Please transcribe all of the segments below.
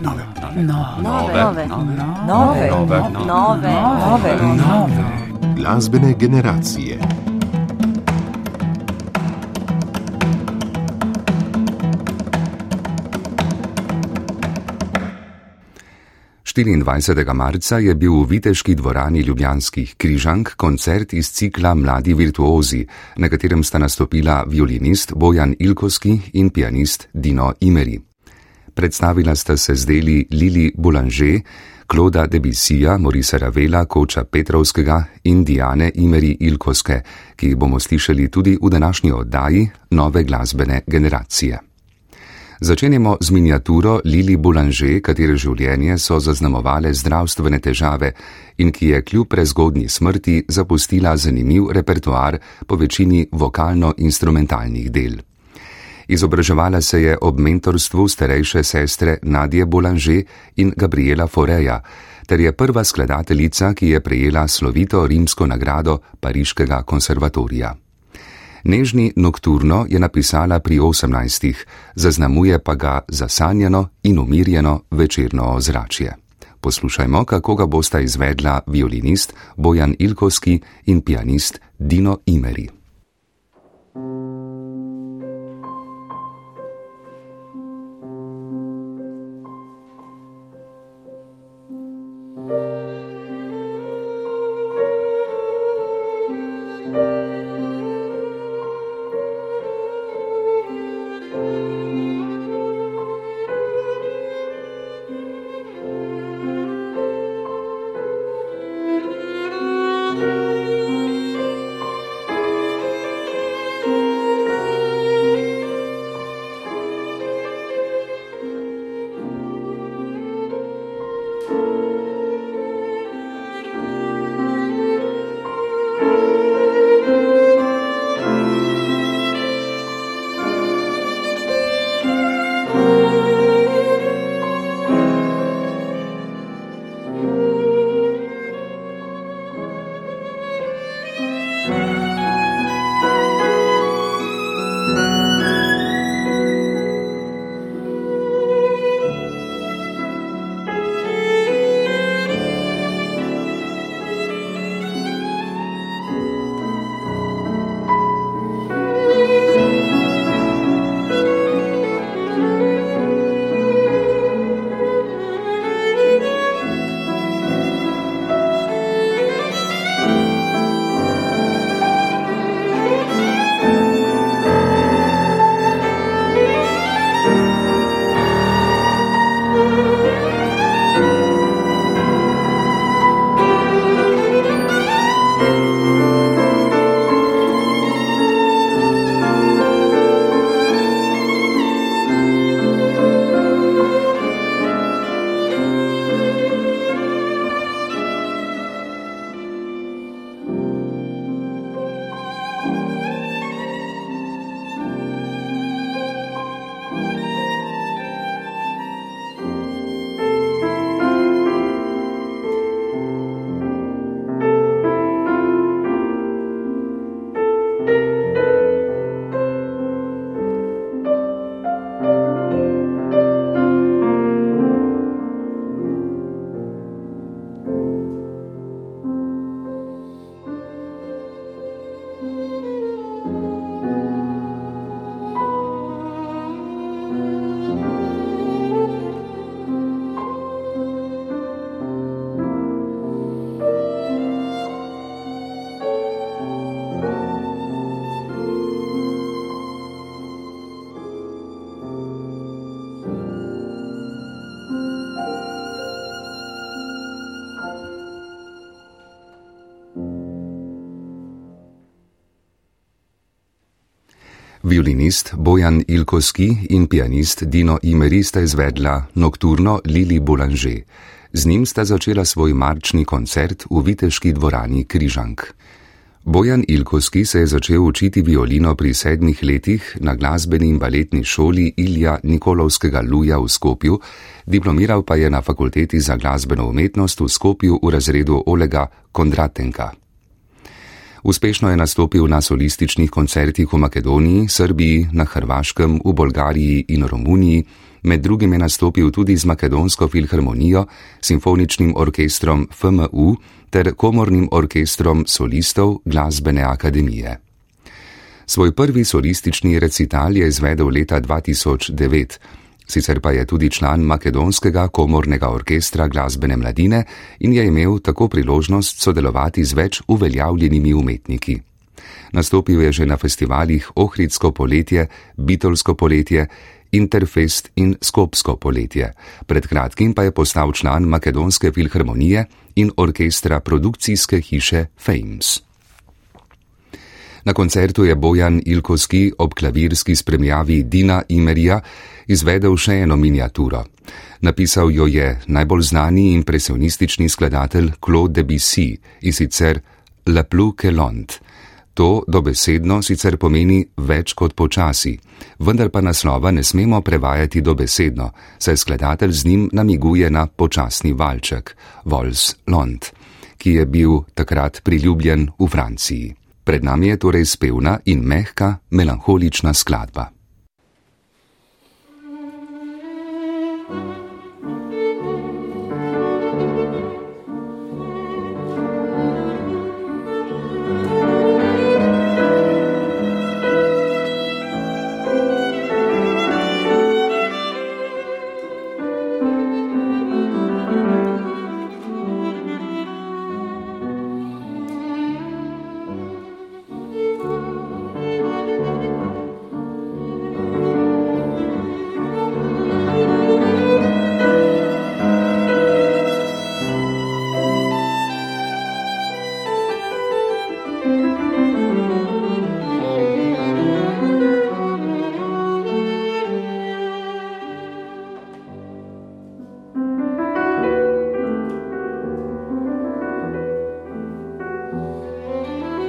nove, nove, nove, nove, nove, nove, nove. Glasbene generacije. Štiriindvajsetega marca je bil v viteški dvorani Ljubljanskih križank koncert iz cikla Mladi virtuozi, na katerem sta nastopila violinist Bojan Ilkovski in pianist Dino Imeri. Predstavila sta se z deli Lili Boulanger, Kloda Debussija, Morisa Ravela, Koča Petrovskega in Diane Imeri Ilkoske, ki jih bomo slišali tudi v današnji oddaji Nove glasbene generacije. Začenjamo z miniaturo Lili Boulanger, katere življenje so zaznamovale zdravstvene težave in ki je kljub prezgodni smrti zapustila zanimiv repertoar po večini vokalno-instrumentalnih del. Izobraževala se je ob mentorstvu starejše sestre Nadje Boulanger in Gabriela Foreja, ter je prva skladateljica, ki je prejela slovito rimsko nagrado Pariškega konservatorija. Nežni nokturno je napisala pri 18, zaznamuje pa ga zasanjeno in umirjeno večerno ozračje. Poslušajmo, kako ga bosta izvedla violinist Bojan Ilkovski in pianist Dino Imeri. Violinist Bojan Ilkovski in pianist Dino Imeri sta izvedla Nocturno Lili Boulanger. Z njim sta začela svoj marčni koncert v viteški dvorani Križank. Bojan Ilkovski se je začel učiti violino pri sedmih letih na glasbeni in baletni šoli Ilja Nikolovskega Luja v Skopju, diplomiral pa je na fakulteti za glasbeno umetnost v Skopju v razredu Olega Kondratenka. Uspešno je nastopil na solističnih koncertih v Makedoniji, Srbiji, na Hrvaškem, v Bolgariji in Romuniji, Med drugim je nastopil tudi z Makedonsko filharmonijo, simfoničnim orkestrom FMU ter komornim orkestrom solistov glasbene akademije. Svoj prvi solistični recital je izvedel leta 2009, sicer pa je tudi član Makedonskega komornega orkestra glasbene mladine in je imel tako priložnost sodelovati z več uveljavljenimi umetniki. Nastopil je že na festivalih Ohridsko poletje, Bitolsko poletje, Interfest in Skopsko poletje. Pred kratkim pa je postal član Makedonske filharmonije in orkestra produkcijske hiše Fames. Na koncertu je Bojan Ilkovski ob klavirski spremljavi Dina Imerija izvedel še eno miniaturo. Napisal jo je najbolj znani impresionistični skladatelj Claude Debussy in sicer La Plus que Lond. To dobesedno sicer pomeni več kot počasi, vendar pa naslova ne smemo prevajati dobesedno, saj skladatelj z njim namiguje na počasni valček, Vols Lond, ki je bil takrat priljubljen v Franciji. Pred nami je torej spevna in mehka, melankolična skladba.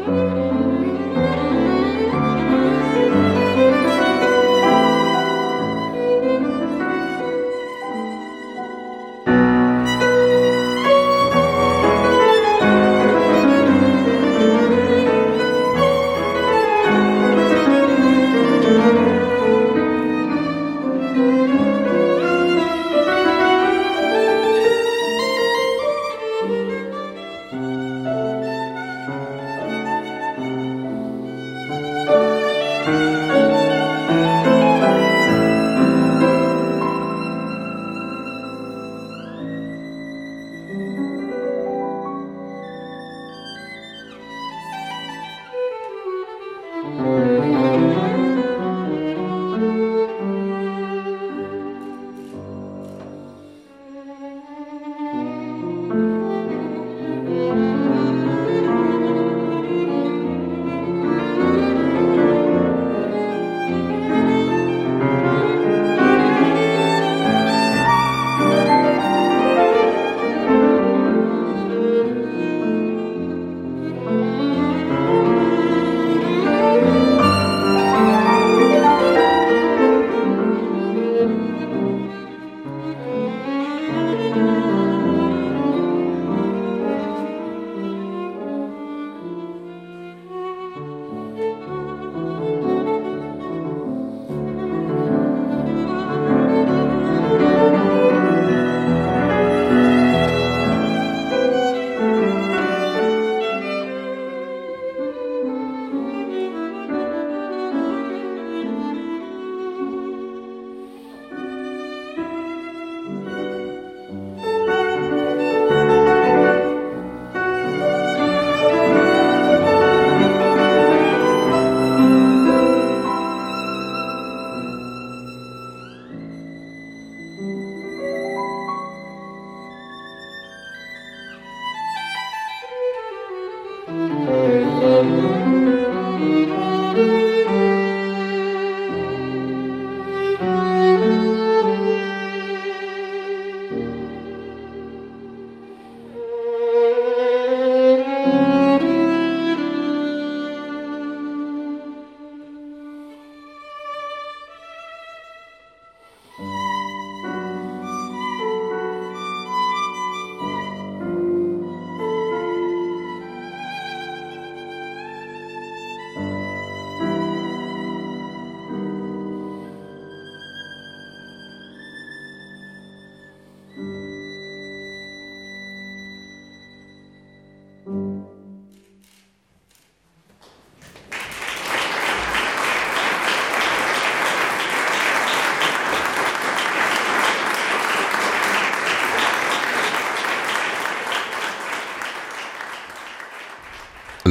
Música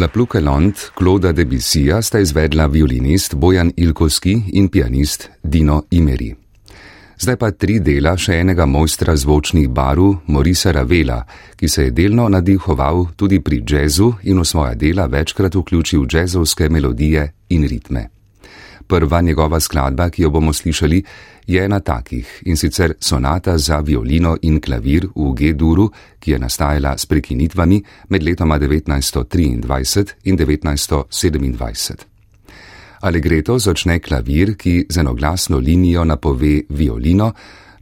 La Pluke Lond, Kloda Debussija sta izvedla violinist Bojan Ilkovski in pianist Dino Imeri. Zdaj pa tri dela še enega mojstra zvočnih barv, Morisa Ravela, ki se je delno nadihoval tudi pri jazzu in v svoja dela večkrat vključil jazzovske melodije in ritme. Prva njegova skladba, ki jo bomo slišali, je ena takih in sicer sonata za violino in klavir v G-duru, ki je nastajala s prekinitvami med letoma 1923 in 1927. Allegretto začne klavir, ki z enoglasno linijo napove violino,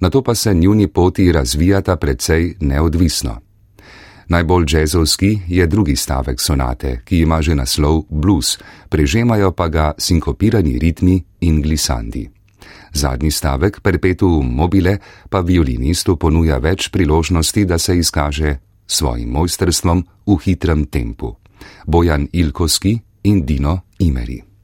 na to pa se njuni poti razvijata precej neodvisno. Najbolj džezovski je drugi stavek sonate, ki ima že naslov blues, prežemajo pa ga sinkopirani ritmi in glisandi. Zadnji stavek, perpetuum mobile, pa violinistu ponuja več priložnosti, da se izkaže svojim mojstrstvom v hitrem tempu. Bojan Ilkovski in Dino Imeri.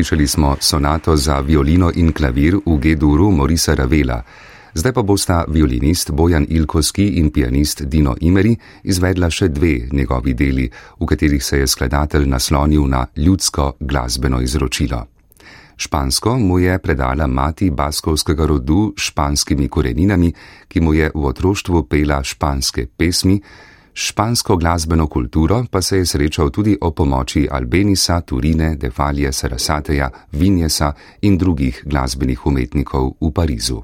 Slišali smo sonato za violino in klavir v G-duru Morisa Ravela. Zdaj pa bosta violinist Bojan Ilkovski in pianist Dino Imeri izvedla še dve njegovi deli, v katerih se je skladatelj naslonil na ljudsko glasbeno izročilo. Špansko mu je predala mati baskovskega rodu s španskimi koreninami, ki mu je v otroštvu pela španske pesmi, špansko glasbeno kulturo pa se je srečal tudi o pomoči Albenisa, Turine, Defalije, Sarasateja, Vinjesa in drugih glasbenih umetnikov v Parizu.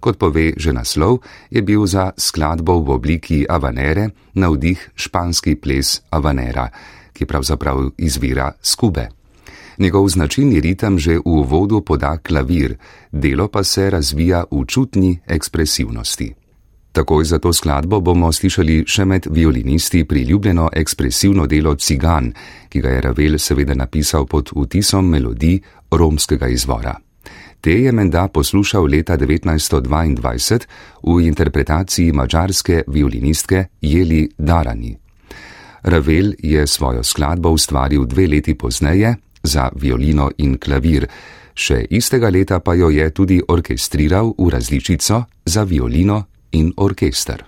Kot pove že naslov, je bil za skladbo v obliki avanere navdih španski ples avanera, ki pravzaprav izvira skube. Njegov značilni ritem že v uvodu poda klavir, delo pa se razvija v čutni ekspresivnosti. Takoj za to skladbo bomo slišali še med violinisti priljubljeno ekspresivno delo Cigan, ki ga je Ravel seveda napisal pod vtisom melodij romskega izvora. Te je menda poslušal leta 1922 v interpretaciji mačarske violinistke Jeli Darani. Ravel je svojo skladbo ustvaril dve leti pozneje za violino in klavir, še istega leta pa jo je tudi orkestriral v različico za violino in orkester.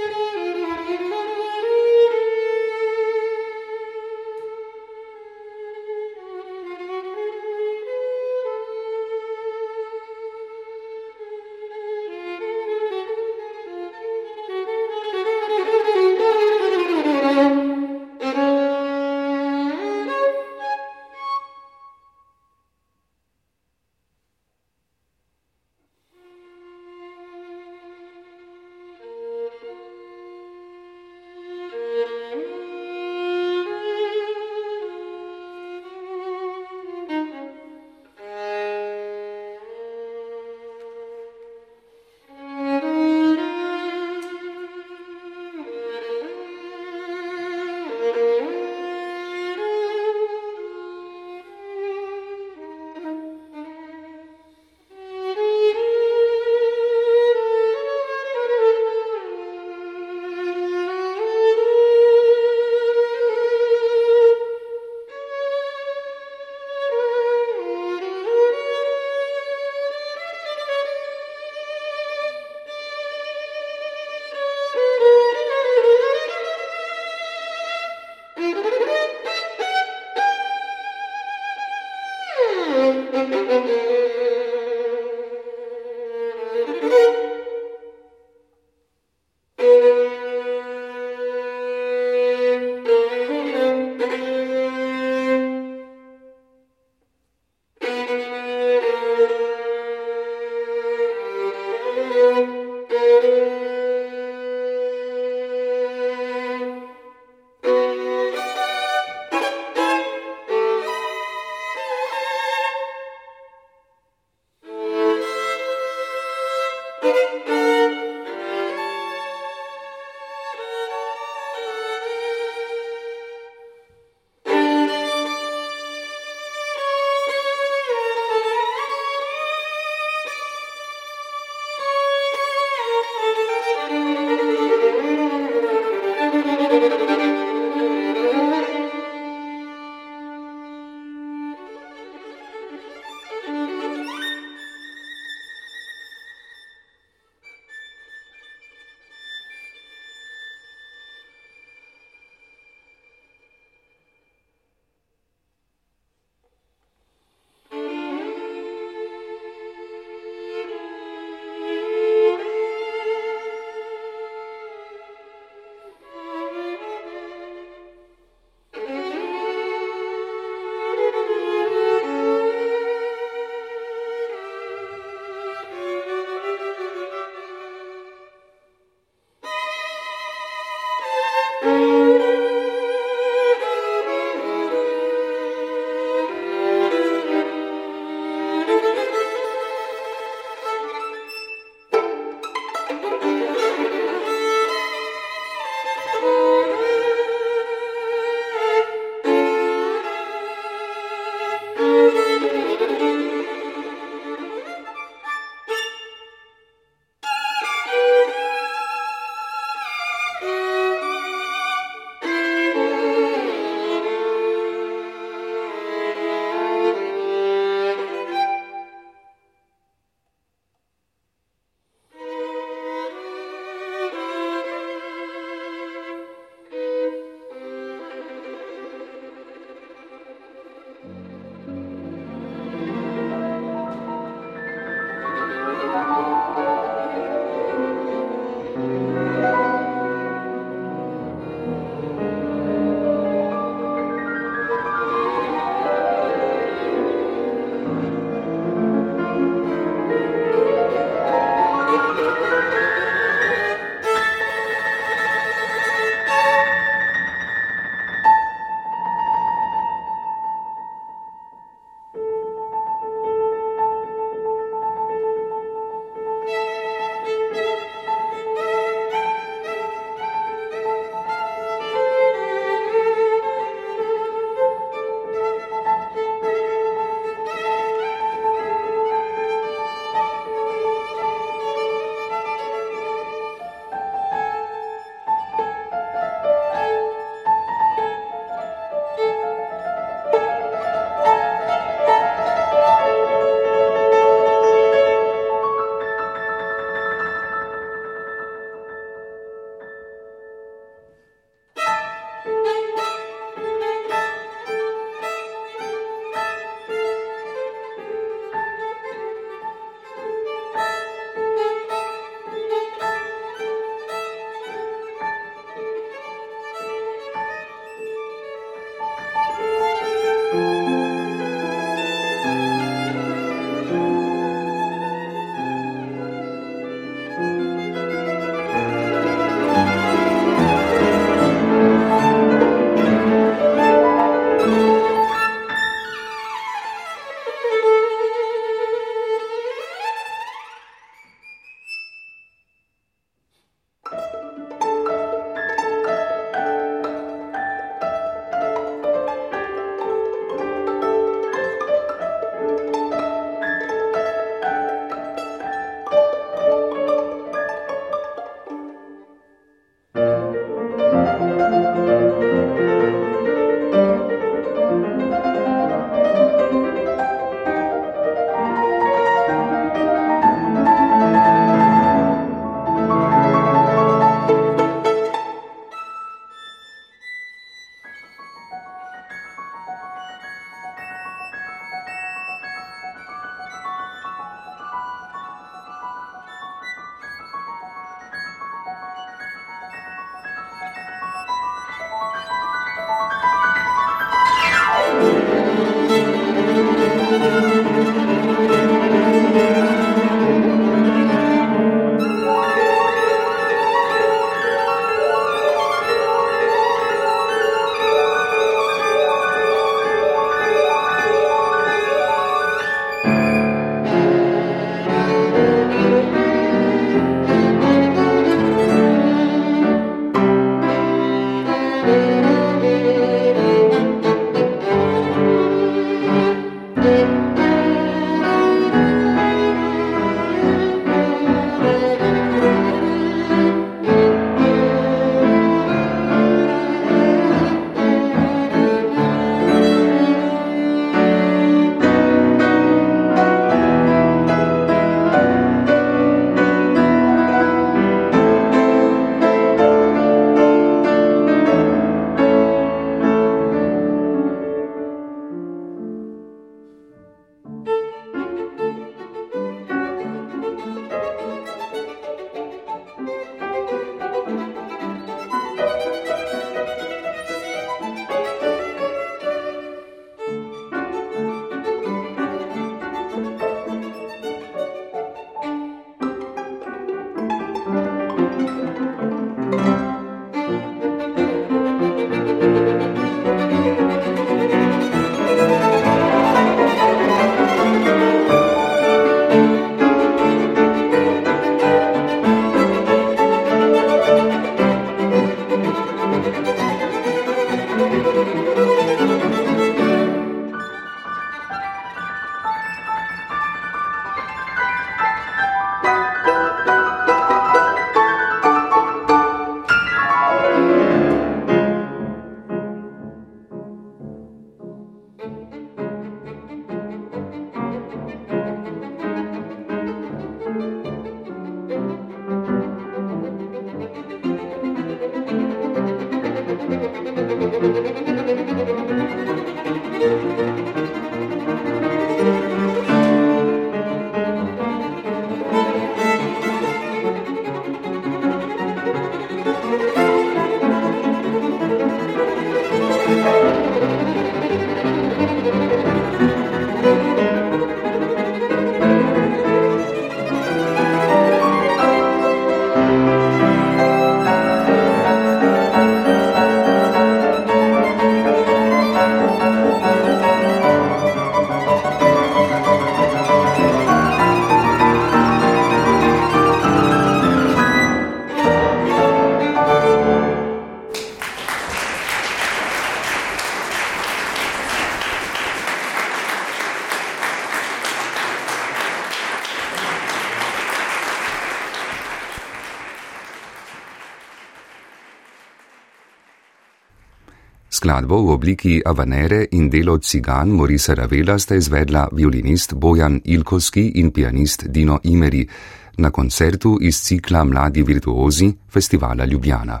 Skladbo v obliki avanere in delo cigan Morisa Ravela sta izvedla violinist Bojan Ilkovski in pianist Dino Imeri na koncertu iz cikla Mladi virtuozi festivala Ljubljana.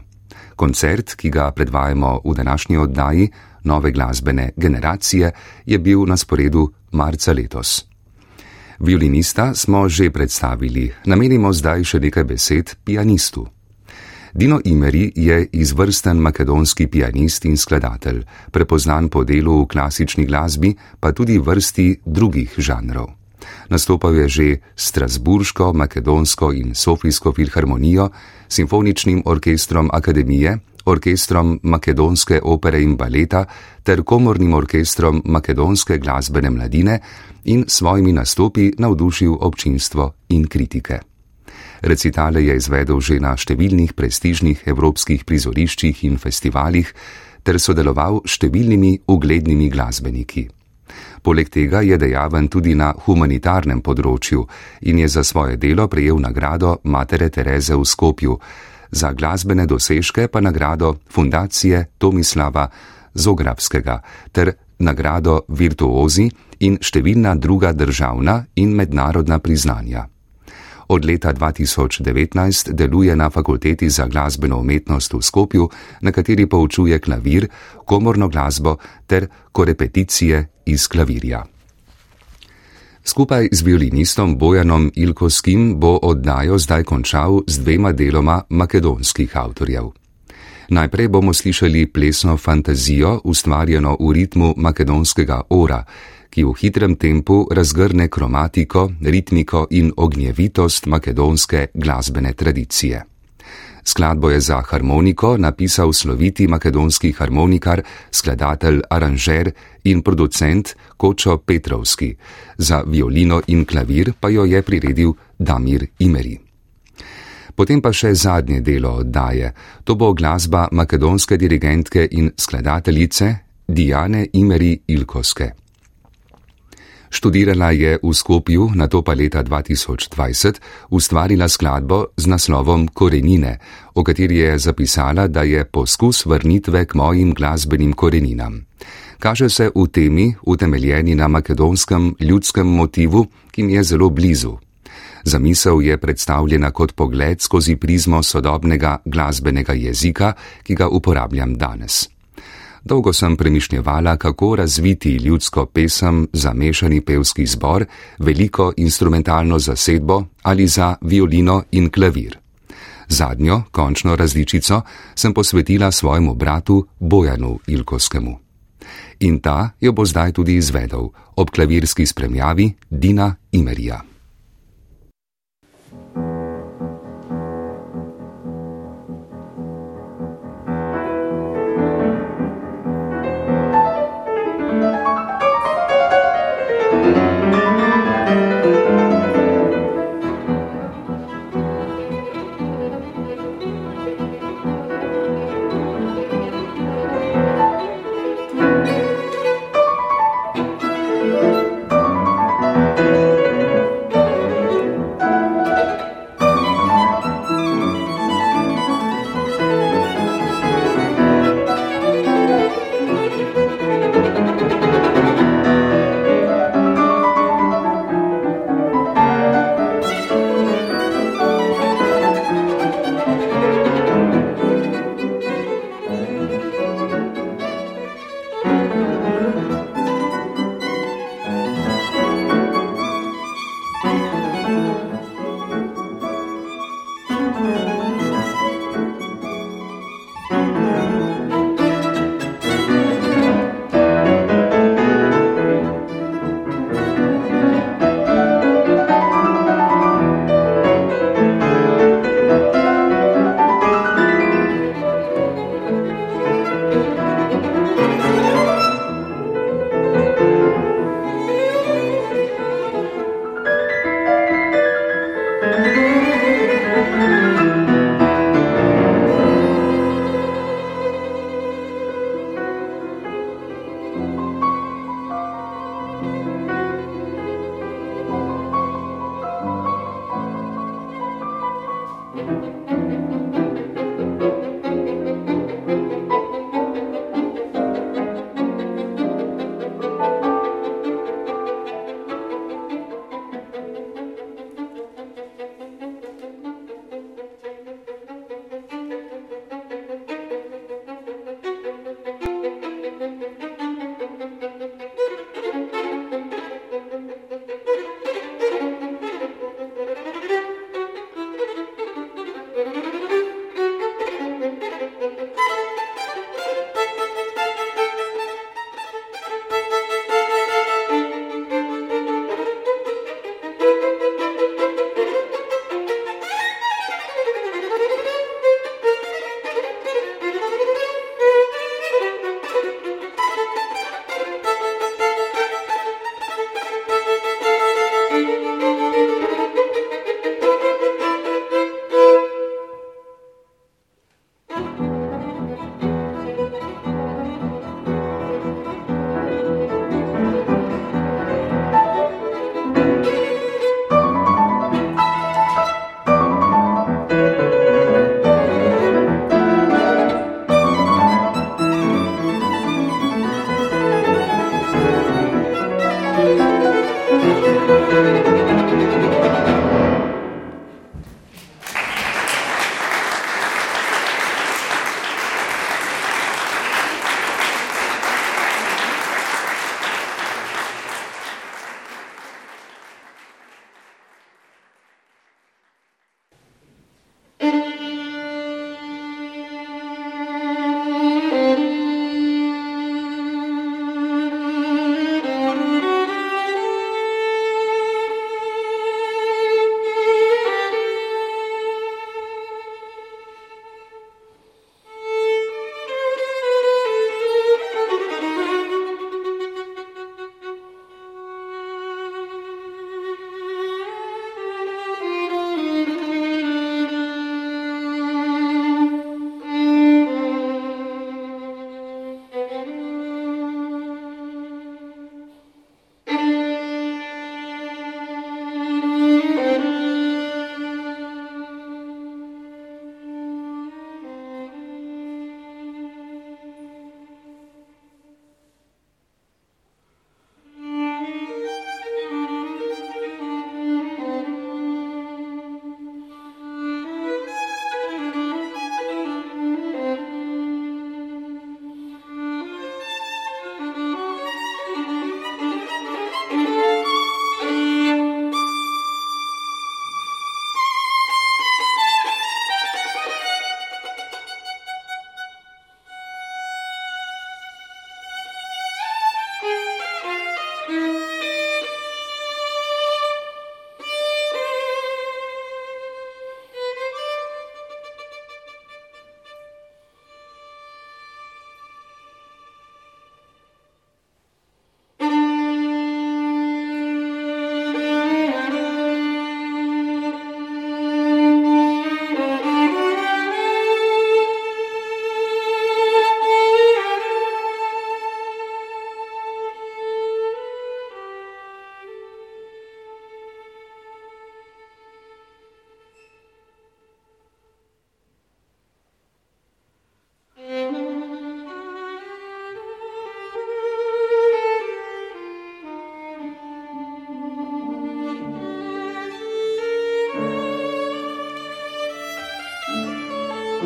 Koncert, ki ga predvajamo v današnji oddaji Nove glasbene generacije, je bil na sporedu marca letos. Violinista smo že predstavili, namenimo zdaj še nekaj besed pianistu. Dino Imeri je izvrsten makedonski pianist in skladatelj, prepoznan po delu v klasični glasbi, pa tudi vrsti drugih žanrov. Nastopal je že Strasburško, Makedonsko in Sofijsko filharmonijo, simfoničnim orkestrom Akademije, orkestrom Makedonske opere in baleta ter komornim orkestrom Makedonske glasbene mladine in svojimi nastopi navdušil občinstvo in kritike. Recitale je izvedel že na številnih prestižnih evropskih prizoriščih in festivalih ter sodeloval s številnimi uglednimi glasbeniki. Poleg tega je dejaven tudi na humanitarnem področju in je za svoje delo prejel nagrado Matere Tereze v Skopju, za glasbene dosežke pa nagrado Fundacije Tomislava Zograbskega ter nagrado Virtuozi in številna druga državna in mednarodna priznanja. Od leta 2019 deluje na fakulteti za glasbeno umetnost v Skopju, na kateri poučuje klavir, komorno glasbo ter korepeticije iz klavirja. Skupaj z violinistom Bojanom Ilkovskim bo oddajo zdaj končal z dvema deloma makedonskih avtorjev. Najprej bomo slišali plesno fantazijo, ustvarjeno v ritmu makedonskega ora, ki v hitrem tempu razgrne kromatiko, ritmiko in ognjevitost makedonske glasbene tradicije. Skladbo je za harmoniko napisal sloviti makedonski harmonikar, skladatelj, aranžer in producent Kočo Petrovski, za violino in klavir pa jo je priredil Damir Imeri. Potem pa še zadnje delo oddaje, to bo glasba makedonske dirigentke in skladateljice Diane Imeri Ilkoske. Študirala je v Skopju, na to pa leta 2020 ustvarila skladbo z naslovom Korenine, o kateri je zapisala, da je poskus vrnitve k mojim glasbenim koreninam. Kaže se v temi, utemeljeni na makedonskem ljudskem motivu, ki mi je zelo blizu. Zamisel je predstavljena kot pogled skozi prizmo sodobnega glasbenega jezika, ki ga uporabljam danes. Dolgo sem premišljevala, kako razviti ljudsko pesem za mešani pevski zbor, veliko instrumentalno zasedbo ali za violino in klavir. Zadnjo, končno različico sem posvetila svojemu bratu Bojanu Ilkovskemu. In ta jo bo zdaj tudi izvedel ob klavirski spremljavi Dina Imerija.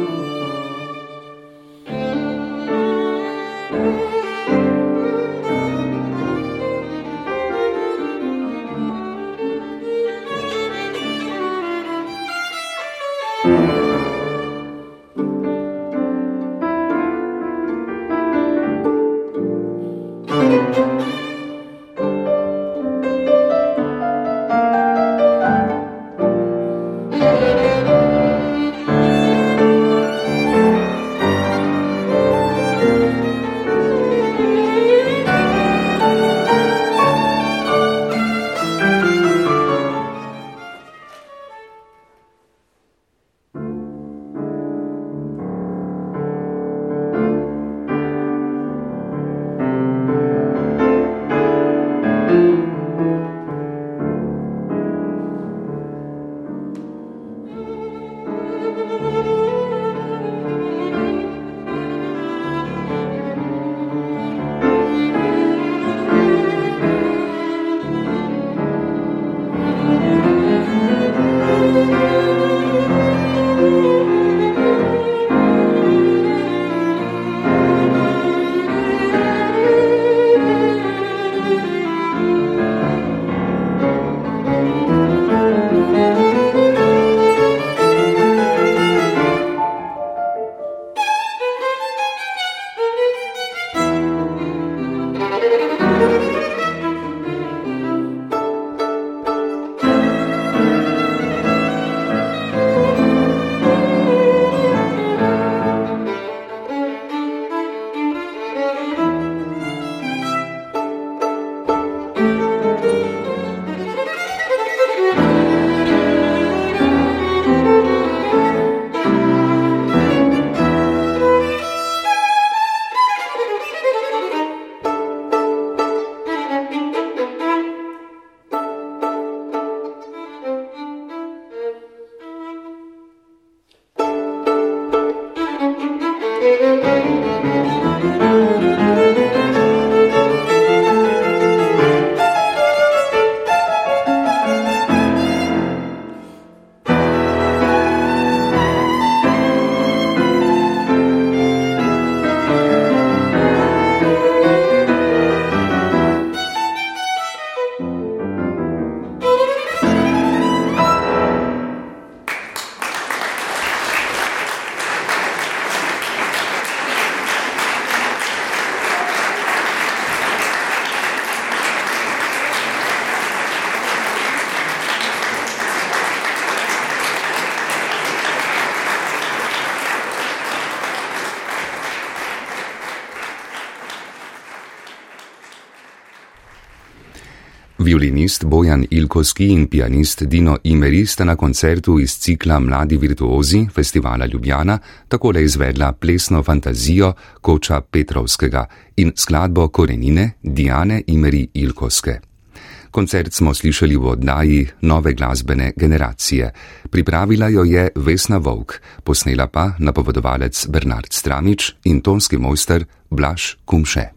you. Violinist Bojan Ilkovski in pianist Dino Imeri sta na koncertu iz cikla Mladi virtuozi festivala Ljubljana takole izvedla plesno fantazijo Koča Petrovskega in skladbo Korenine Diane Imeri Ilkovske. Koncert smo slišali v oddaji Nove glasbene generacije. Pripravila jo je Vesna Vovk, posnela pa napovedovalec Bernard Stramič in tonski mojster Blaž Kumše.